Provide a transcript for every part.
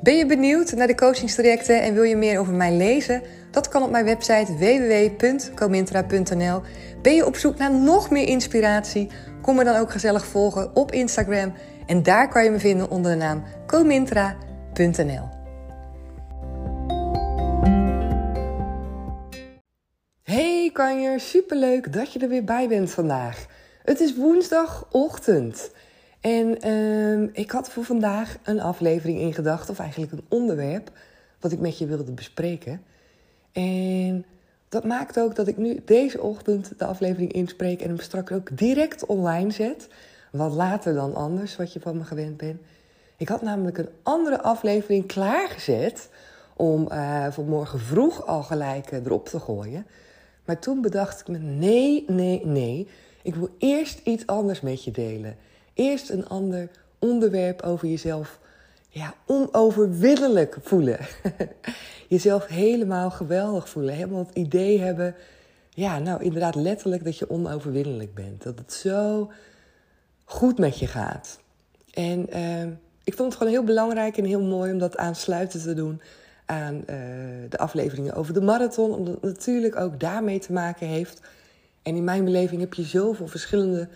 Ben je benieuwd naar de coachingstrajecten en wil je meer over mij lezen? Dat kan op mijn website www.comintra.nl. Ben je op zoek naar nog meer inspiratie? Kom me dan ook gezellig volgen op Instagram. En daar kan je me vinden onder de naam comintra.nl. Hey kanjer, superleuk dat je er weer bij bent vandaag. Het is woensdagochtend. En ehm, ik had voor vandaag een aflevering in gedachten, of eigenlijk een onderwerp, wat ik met je wilde bespreken. En dat maakt ook dat ik nu deze ochtend de aflevering inspreek en hem straks ook direct online zet. Wat later dan anders, wat je van me gewend bent. Ik had namelijk een andere aflevering klaargezet om uh, voor morgen vroeg al gelijk eh, erop te gooien. Maar toen bedacht ik me: nee, nee, nee. Ik wil eerst iets anders met je delen. Eerst een ander onderwerp over jezelf ja, onoverwinnelijk voelen. jezelf helemaal geweldig voelen. Helemaal het idee hebben, ja, nou inderdaad letterlijk dat je onoverwinnelijk bent. Dat het zo goed met je gaat. En uh, ik vond het gewoon heel belangrijk en heel mooi om dat aansluiten te doen aan uh, de afleveringen over de marathon. Omdat het natuurlijk ook daarmee te maken heeft. En in mijn beleving heb je zoveel verschillende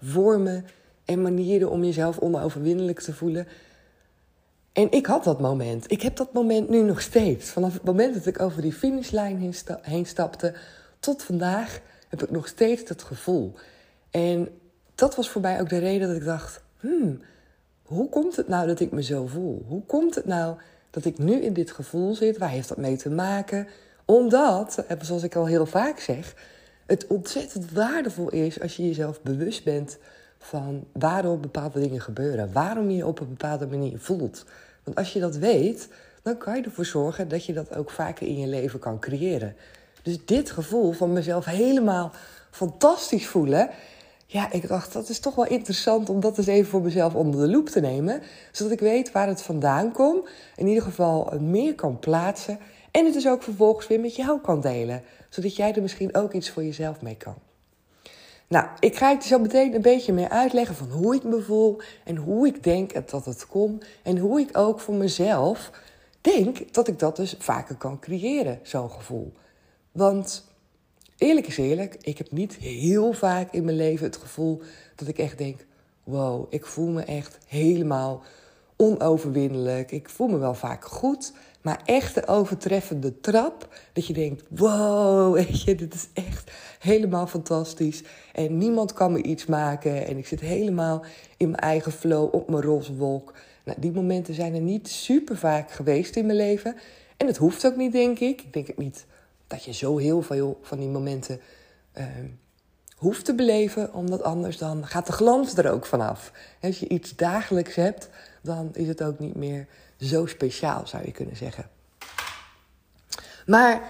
vormen en manieren om jezelf onoverwinnelijk te voelen. En ik had dat moment. Ik heb dat moment nu nog steeds. Vanaf het moment dat ik over die finishlijn heen, stapte tot vandaag heb ik nog steeds dat gevoel. En dat was voor mij ook de reden dat ik dacht: hmm, hoe komt het nou dat ik me zo voel? Hoe komt het nou dat ik nu in dit gevoel zit? Waar heeft dat mee te maken? Omdat, zoals ik al heel vaak zeg, het ontzettend waardevol is als je jezelf bewust bent van waarom bepaalde dingen gebeuren. Waarom je je op een bepaalde manier voelt. Want als je dat weet, dan kan je ervoor zorgen dat je dat ook vaker in je leven kan creëren. Dus dit gevoel van mezelf helemaal fantastisch voelen. Ja, ik dacht, dat is toch wel interessant om dat eens even voor mezelf onder de loep te nemen. Zodat ik weet waar het vandaan komt. In ieder geval meer kan plaatsen. En het dus ook vervolgens weer met jou kan delen. Zodat jij er misschien ook iets voor jezelf mee kan. Nou, ik ga je zo meteen een beetje meer uitleggen van hoe ik me voel en hoe ik denk dat het komt en hoe ik ook voor mezelf denk dat ik dat dus vaker kan creëren, zo'n gevoel. Want eerlijk is eerlijk, ik heb niet heel vaak in mijn leven het gevoel dat ik echt denk: wow, ik voel me echt helemaal onoverwinnelijk. Ik voel me wel vaak goed, maar echt de overtreffende trap. Dat je denkt, wow, weet je, dit is echt helemaal fantastisch. En niemand kan me iets maken. En ik zit helemaal in mijn eigen flow, op mijn roze wolk. Nou, die momenten zijn er niet super vaak geweest in mijn leven. En het hoeft ook niet, denk ik. Ik denk niet dat je zo heel veel van die momenten uh, hoeft te beleven. Omdat anders dan gaat de glans er ook vanaf. Als je iets dagelijks hebt, dan is het ook niet meer zo speciaal, zou je kunnen zeggen. Maar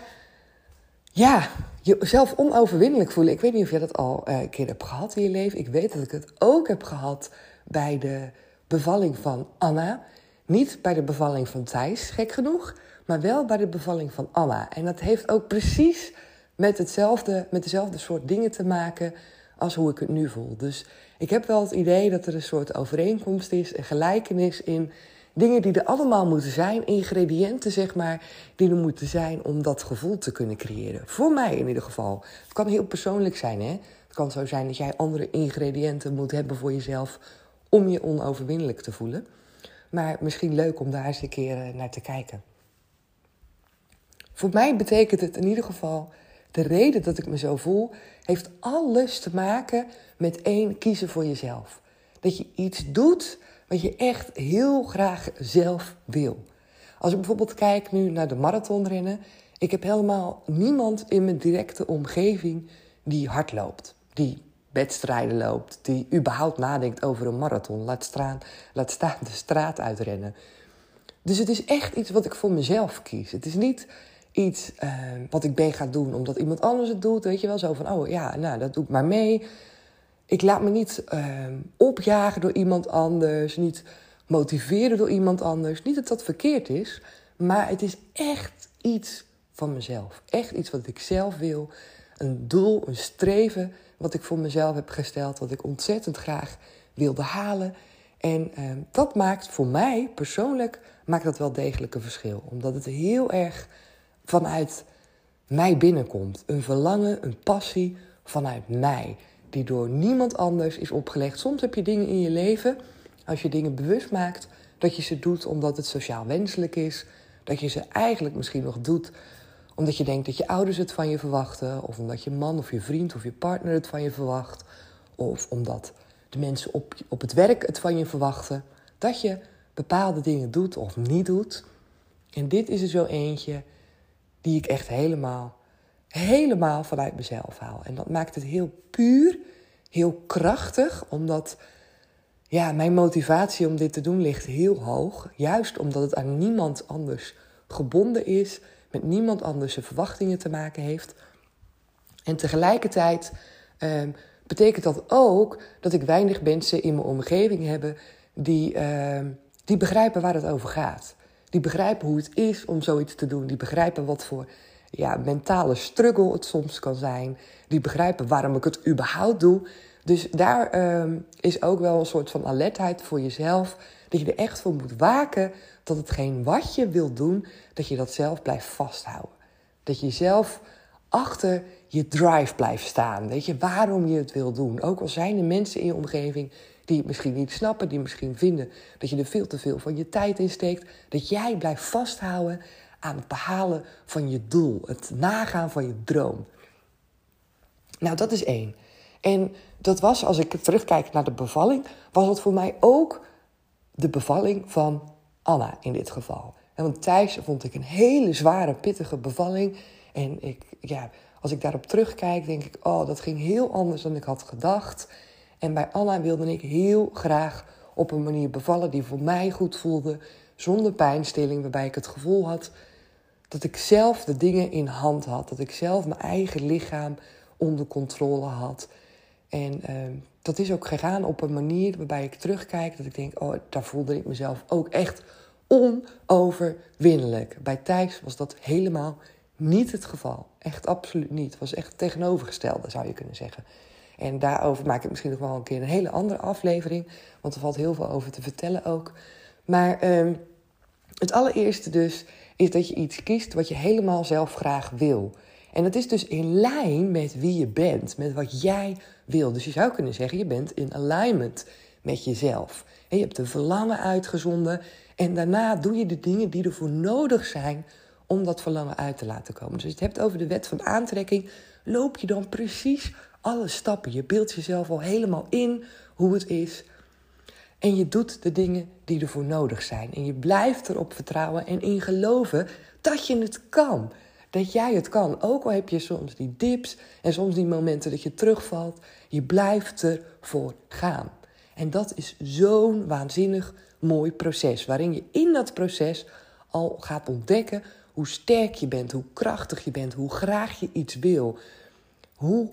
ja, jezelf onoverwinnelijk voelen. Ik weet niet of je dat al eh, een keer hebt gehad in je leven. Ik weet dat ik het ook heb gehad bij de bevalling van Anna. Niet bij de bevalling van Thijs, gek genoeg. Maar wel bij de bevalling van Anna. En dat heeft ook precies met, hetzelfde, met dezelfde soort dingen te maken als hoe ik het nu voel. Dus ik heb wel het idee dat er een soort overeenkomst is, een gelijkenis in dingen die er allemaal moeten zijn, ingrediënten zeg maar, die er moeten zijn om dat gevoel te kunnen creëren. Voor mij in ieder geval. Het kan heel persoonlijk zijn, hè. Het kan zo zijn dat jij andere ingrediënten moet hebben voor jezelf om je onoverwinnelijk te voelen. Maar misschien leuk om daar eens een keer eh, naar te kijken. Voor mij betekent het in ieder geval, de reden dat ik me zo voel, heeft alles te maken met één, kiezen voor jezelf. Dat je iets doet wat je echt heel graag zelf wil. Als ik bijvoorbeeld kijk nu naar de marathonrennen, ik heb helemaal niemand in mijn directe omgeving die hard loopt, die wedstrijden loopt, die überhaupt nadenkt over een marathon, laat staan, laat staan de straat uitrennen. Dus het is echt iets wat ik voor mezelf kies. Het is niet iets uh, wat ik ben gaan doen omdat iemand anders het doet. Weet je wel, zo van, oh ja, nou, dat doe ik maar mee. Ik laat me niet uh, opjagen door iemand anders, niet motiveren door iemand anders. Niet dat dat verkeerd is, maar het is echt iets van mezelf. Echt iets wat ik zelf wil. Een doel, een streven wat ik voor mezelf heb gesteld, wat ik ontzettend graag wilde halen. En uh, dat maakt voor mij persoonlijk maakt dat wel degelijk een verschil. Omdat het heel erg vanuit mij binnenkomt. Een verlangen, een passie vanuit mij. Die door niemand anders is opgelegd. Soms heb je dingen in je leven, als je dingen bewust maakt, dat je ze doet omdat het sociaal wenselijk is. Dat je ze eigenlijk misschien nog doet omdat je denkt dat je ouders het van je verwachten. Of omdat je man of je vriend of je partner het van je verwacht. Of omdat de mensen op, op het werk het van je verwachten. Dat je bepaalde dingen doet of niet doet. En dit is er zo eentje die ik echt helemaal, helemaal vanuit mezelf haal. En dat maakt het heel puur, heel krachtig, omdat ja, mijn motivatie om dit te doen ligt heel hoog. Juist omdat het aan niemand anders gebonden is, met niemand anders zijn verwachtingen te maken heeft. En tegelijkertijd eh, betekent dat ook dat ik weinig mensen in mijn omgeving heb die, uh, die begrijpen waar het over gaat. Die begrijpen hoe het is om zoiets te doen. Die begrijpen wat voor ja, mentale struggle het soms kan zijn. Die begrijpen waarom ik het überhaupt doe. Dus daar uh, is ook wel een soort van alertheid voor jezelf. Dat je er echt voor moet waken dat hetgeen wat je wilt doen, dat je dat zelf blijft vasthouden. Dat je zelf achter je drive blijft staan. Weet je, waarom je het wil doen. Ook al zijn er mensen in je omgeving die het misschien niet snappen, die misschien vinden dat je er veel te veel van je tijd in steekt. Dat jij blijft vasthouden aan het behalen van je doel, het nagaan van je droom. Nou, dat is één. En dat was, als ik terugkijk naar de bevalling, was het voor mij ook de bevalling van Anna in dit geval. En want Thijs vond ik een hele zware, pittige bevalling. En ik, ja, als ik daarop terugkijk, denk ik, oh, dat ging heel anders dan ik had gedacht. En bij Anna wilde ik heel graag op een manier bevallen die voor mij goed voelde, zonder pijnstilling, waarbij ik het gevoel had dat ik zelf de dingen in hand had, dat ik zelf mijn eigen lichaam onder controle had. En uh, dat is ook gegaan op een manier waarbij ik terugkijk, dat ik denk, oh, daar voelde ik mezelf ook echt onoverwinnelijk. Bij Thijs was dat helemaal niet het geval. Echt absoluut niet. Het was echt het tegenovergestelde, zou je kunnen zeggen. En daarover maak ik misschien nog wel een keer een hele andere aflevering. Want er valt heel veel over te vertellen ook. Maar uh, het allereerste dus is dat je iets kiest wat je helemaal zelf graag wil. En dat is dus in lijn met wie je bent, met wat jij wil. Dus je zou kunnen zeggen, je bent in alignment met jezelf. Je hebt een verlangen uitgezonden en daarna doe je de dingen die ervoor nodig zijn om dat verlangen uit te laten komen. Dus als je het hebt over de wet van aantrekking, loop je dan precies alle stappen. Je beeldt jezelf al helemaal in hoe het is. En je doet de dingen die ervoor nodig zijn. En je blijft erop vertrouwen en in geloven dat je het kan. Dat jij het kan. Ook al heb je soms die dips en soms die momenten dat je terugvalt. Je blijft ervoor gaan. En dat is zo'n waanzinnig mooi proces. Waarin je in dat proces al gaat ontdekken hoe sterk je bent, hoe krachtig je bent, hoe graag je iets wil. Hoe,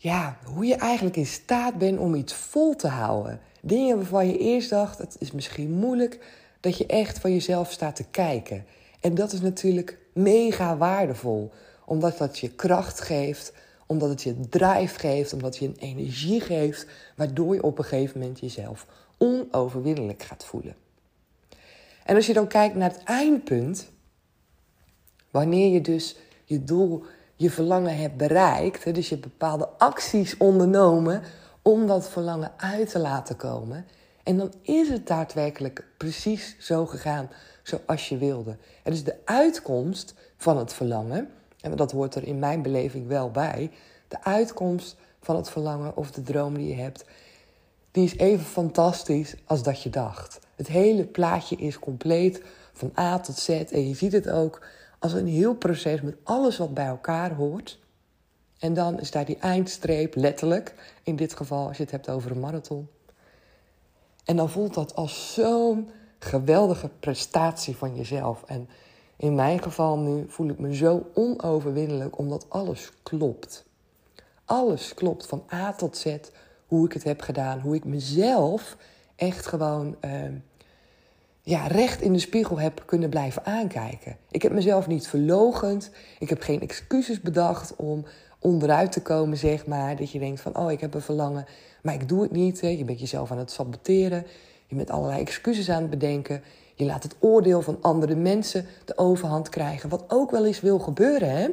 ja, hoe je eigenlijk in staat bent om iets vol te houden. Dingen waarvan je eerst dacht, het is misschien moeilijk, dat je echt van jezelf staat te kijken. En dat is natuurlijk mega waardevol, omdat dat je kracht geeft, omdat het je drive geeft, omdat je een energie geeft, waardoor je op een gegeven moment jezelf onoverwinnelijk gaat voelen. En als je dan kijkt naar het eindpunt, wanneer je dus je doel, je verlangen hebt bereikt, dus je hebt bepaalde acties ondernomen om dat verlangen uit te laten komen. En dan is het daadwerkelijk precies zo gegaan zoals je wilde. Dus de uitkomst van het verlangen, en dat hoort er in mijn beleving wel bij, de uitkomst van het verlangen of de droom die je hebt, die is even fantastisch als dat je dacht. Het hele plaatje is compleet van A tot Z en je ziet het ook als een heel proces met alles wat bij elkaar hoort. En dan is daar die eindstreep, letterlijk, in dit geval als je het hebt over een marathon. En dan voelt dat als zo'n geweldige prestatie van jezelf. En in mijn geval nu voel ik me zo onoverwinnelijk omdat alles klopt. Alles klopt van A tot Z, hoe ik het heb gedaan, hoe ik mezelf echt gewoon uh, ja, recht in de spiegel heb kunnen blijven aankijken. Ik heb mezelf niet verlogend, ik heb geen excuses bedacht om onderuit te komen, zeg maar. Dat je denkt van, oh, ik heb een verlangen, maar ik doe het niet. Hè. Je bent jezelf aan het saboteren. Je bent allerlei excuses aan het bedenken. Je laat het oordeel van andere mensen de overhand krijgen. Wat ook wel eens wil gebeuren, hè?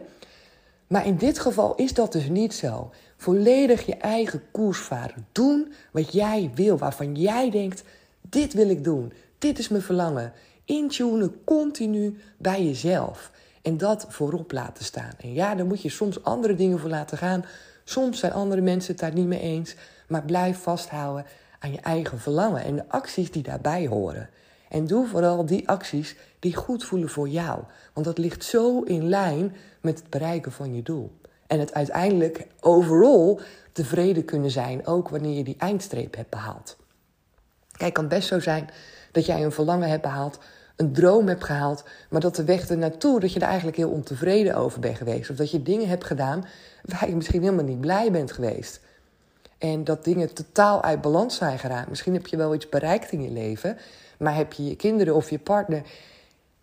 Maar in dit geval is dat dus niet zo. Volledig je eigen koers varen. Doen wat jij wil, waarvan jij denkt: dit wil ik doen. Dit is mijn verlangen. Intunen continu bij jezelf. En dat voorop laten staan. En ja, daar moet je soms andere dingen voor laten gaan. Soms zijn andere mensen het daar niet mee eens. Maar blijf vasthouden aan je eigen verlangen en de acties die daarbij horen. En doe vooral die acties die goed voelen voor jou. Want dat ligt zo in lijn met het bereiken van je doel. En het uiteindelijk overal tevreden kunnen zijn, ook wanneer je die eindstreep hebt behaald. Kijk, het kan best zo zijn dat jij een verlangen hebt behaald, een droom hebt gehaald, maar dat de weg ernaartoe, dat je er eigenlijk heel ontevreden over bent geweest. Of dat je dingen hebt gedaan waar je misschien helemaal niet blij bent geweest. En dat dingen totaal uit balans zijn geraakt. Misschien heb je wel iets bereikt in je leven, maar heb je je kinderen of je partner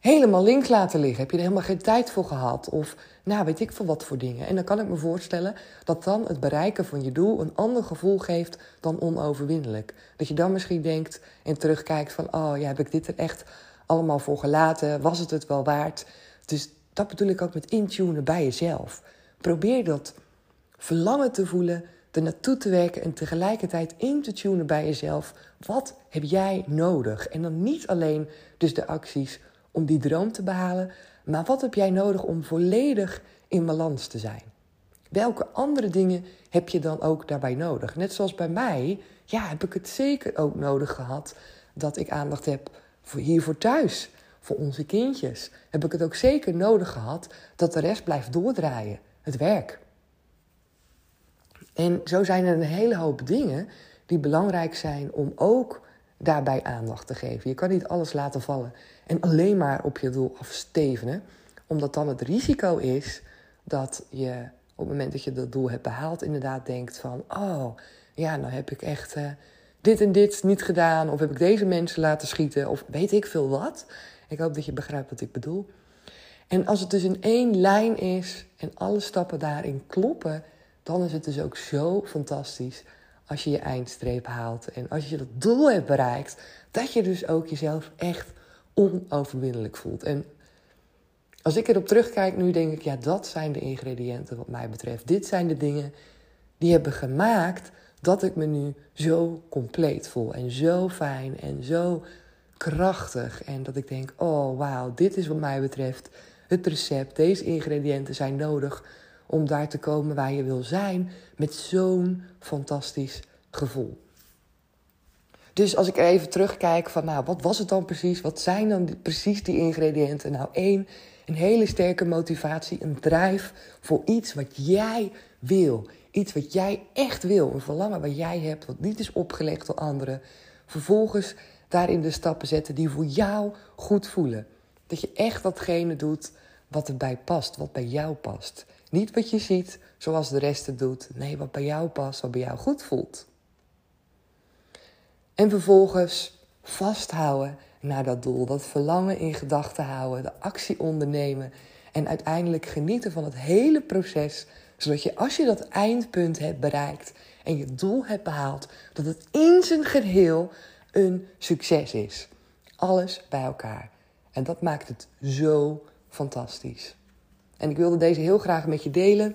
helemaal links laten liggen? Heb je er helemaal geen tijd voor gehad? Of nou, weet ik veel wat voor dingen. En dan kan ik me voorstellen dat dan het bereiken van je doel een ander gevoel geeft dan onoverwinnelijk. Dat je dan misschien denkt en terugkijkt van, oh ja, heb ik dit er echt allemaal voor gelaten? Was het het wel waard? Dus dat bedoel ik ook met intunen bij jezelf. Probeer dat verlangen te voelen er naartoe te werken en tegelijkertijd in te tunen bij jezelf. Wat heb jij nodig? En dan niet alleen dus de acties om die droom te behalen, maar wat heb jij nodig om volledig in balans te zijn? Welke andere dingen heb je dan ook daarbij nodig? Net zoals bij mij, ja, heb ik het zeker ook nodig gehad dat ik aandacht heb voor hier voor thuis, voor onze kindjes. Heb ik het ook zeker nodig gehad dat de rest blijft doordraaien, het werk. En zo zijn er een hele hoop dingen die belangrijk zijn om ook daarbij aandacht te geven. Je kan niet alles laten vallen en alleen maar op je doel afstevenen, omdat dan het risico is dat je op het moment dat je dat doel hebt behaald, inderdaad denkt van, oh ja, nou heb ik echt uh, dit en dit niet gedaan, of heb ik deze mensen laten schieten, of weet ik veel wat. Ik hoop dat je begrijpt wat ik bedoel. En als het dus in één lijn is en alle stappen daarin kloppen, dan is het dus ook zo fantastisch als je je eindstreep haalt. En als je dat doel hebt bereikt, dat je dus ook jezelf echt onoverwinnelijk voelt. En als ik erop terugkijk nu, denk ik, ja, dat zijn de ingrediënten wat mij betreft. Dit zijn de dingen die hebben gemaakt dat ik me nu zo compleet voel. En zo fijn en zo krachtig. En dat ik denk, oh wauw, dit is wat mij betreft het recept. Deze ingrediënten zijn nodig om daar te komen waar je wil zijn met zo'n fantastisch gevoel. Dus als ik even terugkijk van, nou, wat was het dan precies? Wat zijn dan precies die ingrediënten? Nou, één, een hele sterke motivatie, een drijf voor iets wat jij wil. Iets wat jij echt wil, een verlangen wat jij hebt, wat niet is opgelegd door anderen. Vervolgens daarin de stappen zetten die voor jou goed voelen. Dat je echt datgene doet wat erbij past, wat bij jou past. Niet wat je ziet zoals de rest het doet. Nee, wat bij jou past, wat bij jou goed voelt. En vervolgens vasthouden naar dat doel, dat verlangen in gedachten houden, de actie ondernemen en uiteindelijk genieten van het hele proces, zodat je als je dat eindpunt hebt bereikt en je doel hebt behaald, dat het in zijn geheel een succes is. Alles bij elkaar. En dat maakt het zo fantastisch. En ik wilde deze heel graag met je delen,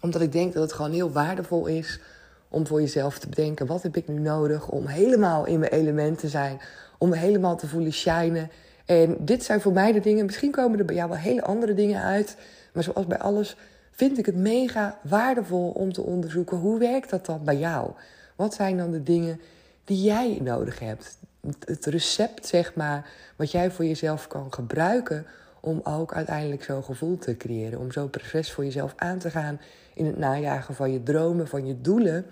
omdat ik denk dat het gewoon heel waardevol is om voor jezelf te bedenken: wat heb ik nu nodig om helemaal in mijn element te zijn, om me helemaal te voelen shinen En dit zijn voor mij de dingen, misschien komen er bij jou wel hele andere dingen uit. Maar zoals bij alles vind ik het mega waardevol om te onderzoeken hoe werkt dat dan bij jou? Wat zijn dan de dingen die jij nodig hebt? Het recept, zeg maar, wat jij voor jezelf kan gebruiken om ook uiteindelijk zo'n gevoel te creëren. Om zo'n proces voor jezelf aan te gaan in het najagen van je dromen, van je doelen.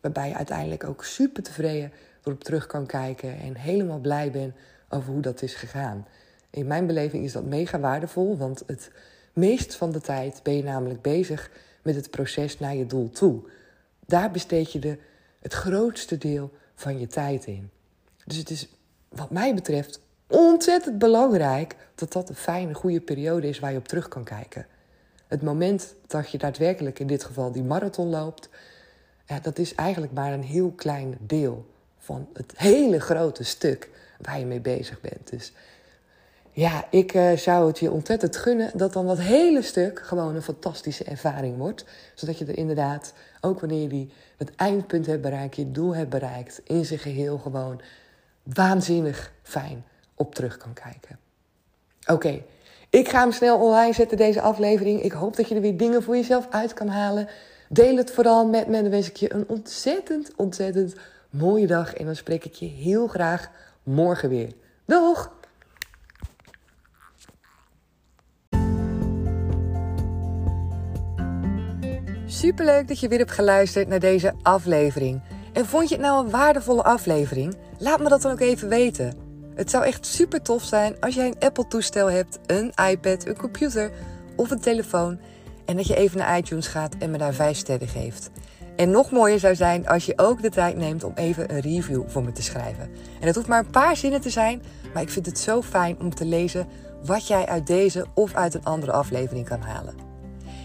Waarbij je uiteindelijk ook super tevreden erop terug kan kijken en helemaal blij bent over hoe dat is gegaan. In mijn beleving is dat mega waardevol, want het meest van de tijd ben je namelijk bezig met het proces naar je doel toe. Daar besteed je de, het grootste deel van je tijd in. Dus het is, wat mij betreft, ontzettend belangrijk dat dat een fijne, goede periode is waar je op terug kan kijken. Het moment dat je daadwerkelijk in dit geval die marathon loopt, ja, dat is eigenlijk maar een heel klein deel van het hele grote stuk waar je mee bezig bent. Dus ja, ik uh, zou het je ontzettend gunnen dat dan dat hele stuk gewoon een fantastische ervaring wordt. Zodat je er inderdaad, ook wanneer je die, het eindpunt hebt bereikt, je doel hebt bereikt, in zijn geheel gewoon waanzinnig fijn op terug kan kijken. Oké, ik ga hem snel online zetten, deze aflevering. Ik hoop dat je er weer dingen voor jezelf uit kan halen. Deel het vooral met me. Dan wens ik je een ontzettend, ontzettend mooie dag. En dan spreek ik je heel graag morgen weer. Doeg! Superleuk dat je weer hebt geluisterd naar deze aflevering. En vond je het nou een waardevolle aflevering? Laat me dat dan ook even weten. Het zou echt super tof zijn als jij een Apple-toestel hebt, een iPad, een computer of een telefoon. En dat je even naar iTunes gaat en me daar 5 sterren geeft. En nog mooier zou zijn als je ook de tijd neemt om even een review voor me te schrijven. En dat hoeft maar een paar zinnen te zijn, maar ik vind het zo fijn om te lezen wat jij uit deze of uit een andere aflevering kan halen.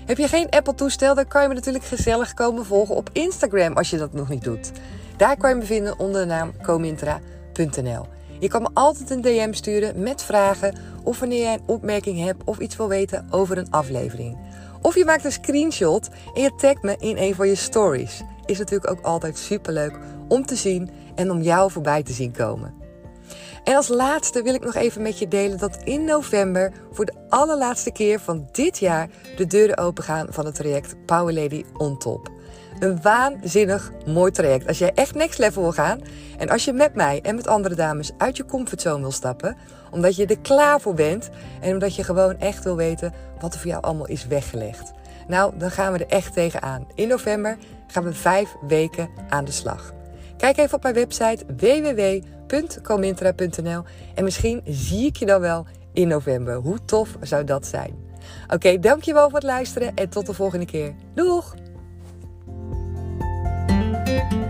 Heb je geen Apple-toestel, dan kan je me natuurlijk gezellig komen volgen op Instagram als je dat nog niet doet. Daar kan je me vinden onder de naam comintra.nl. Je kan me altijd een DM sturen met vragen of wanneer jij een opmerking hebt of iets wil weten over een aflevering. Of je maakt een screenshot en je tagt me in een van je stories. Is natuurlijk ook altijd superleuk om te zien en om jou voorbij te zien komen. En als laatste wil ik nog even met je delen dat in november voor de allerlaatste keer van dit jaar de deuren opengaan van het traject Power Lady on Top. Een waanzinnig mooi traject. Als jij echt next level wil gaan en als je met mij en met andere dames uit je comfortzone wil stappen, omdat je er klaar voor bent en omdat je gewoon echt wil weten wat er voor jou allemaal is weggelegd. Nou, dan gaan we er echt tegenaan. In november gaan we vijf weken aan de slag. Kijk even op mijn website www.comintra.nl en misschien zie ik je dan wel in november. Hoe tof zou dat zijn? Oké, dankjewel voor het luisteren en tot de volgende keer. Doeg! Música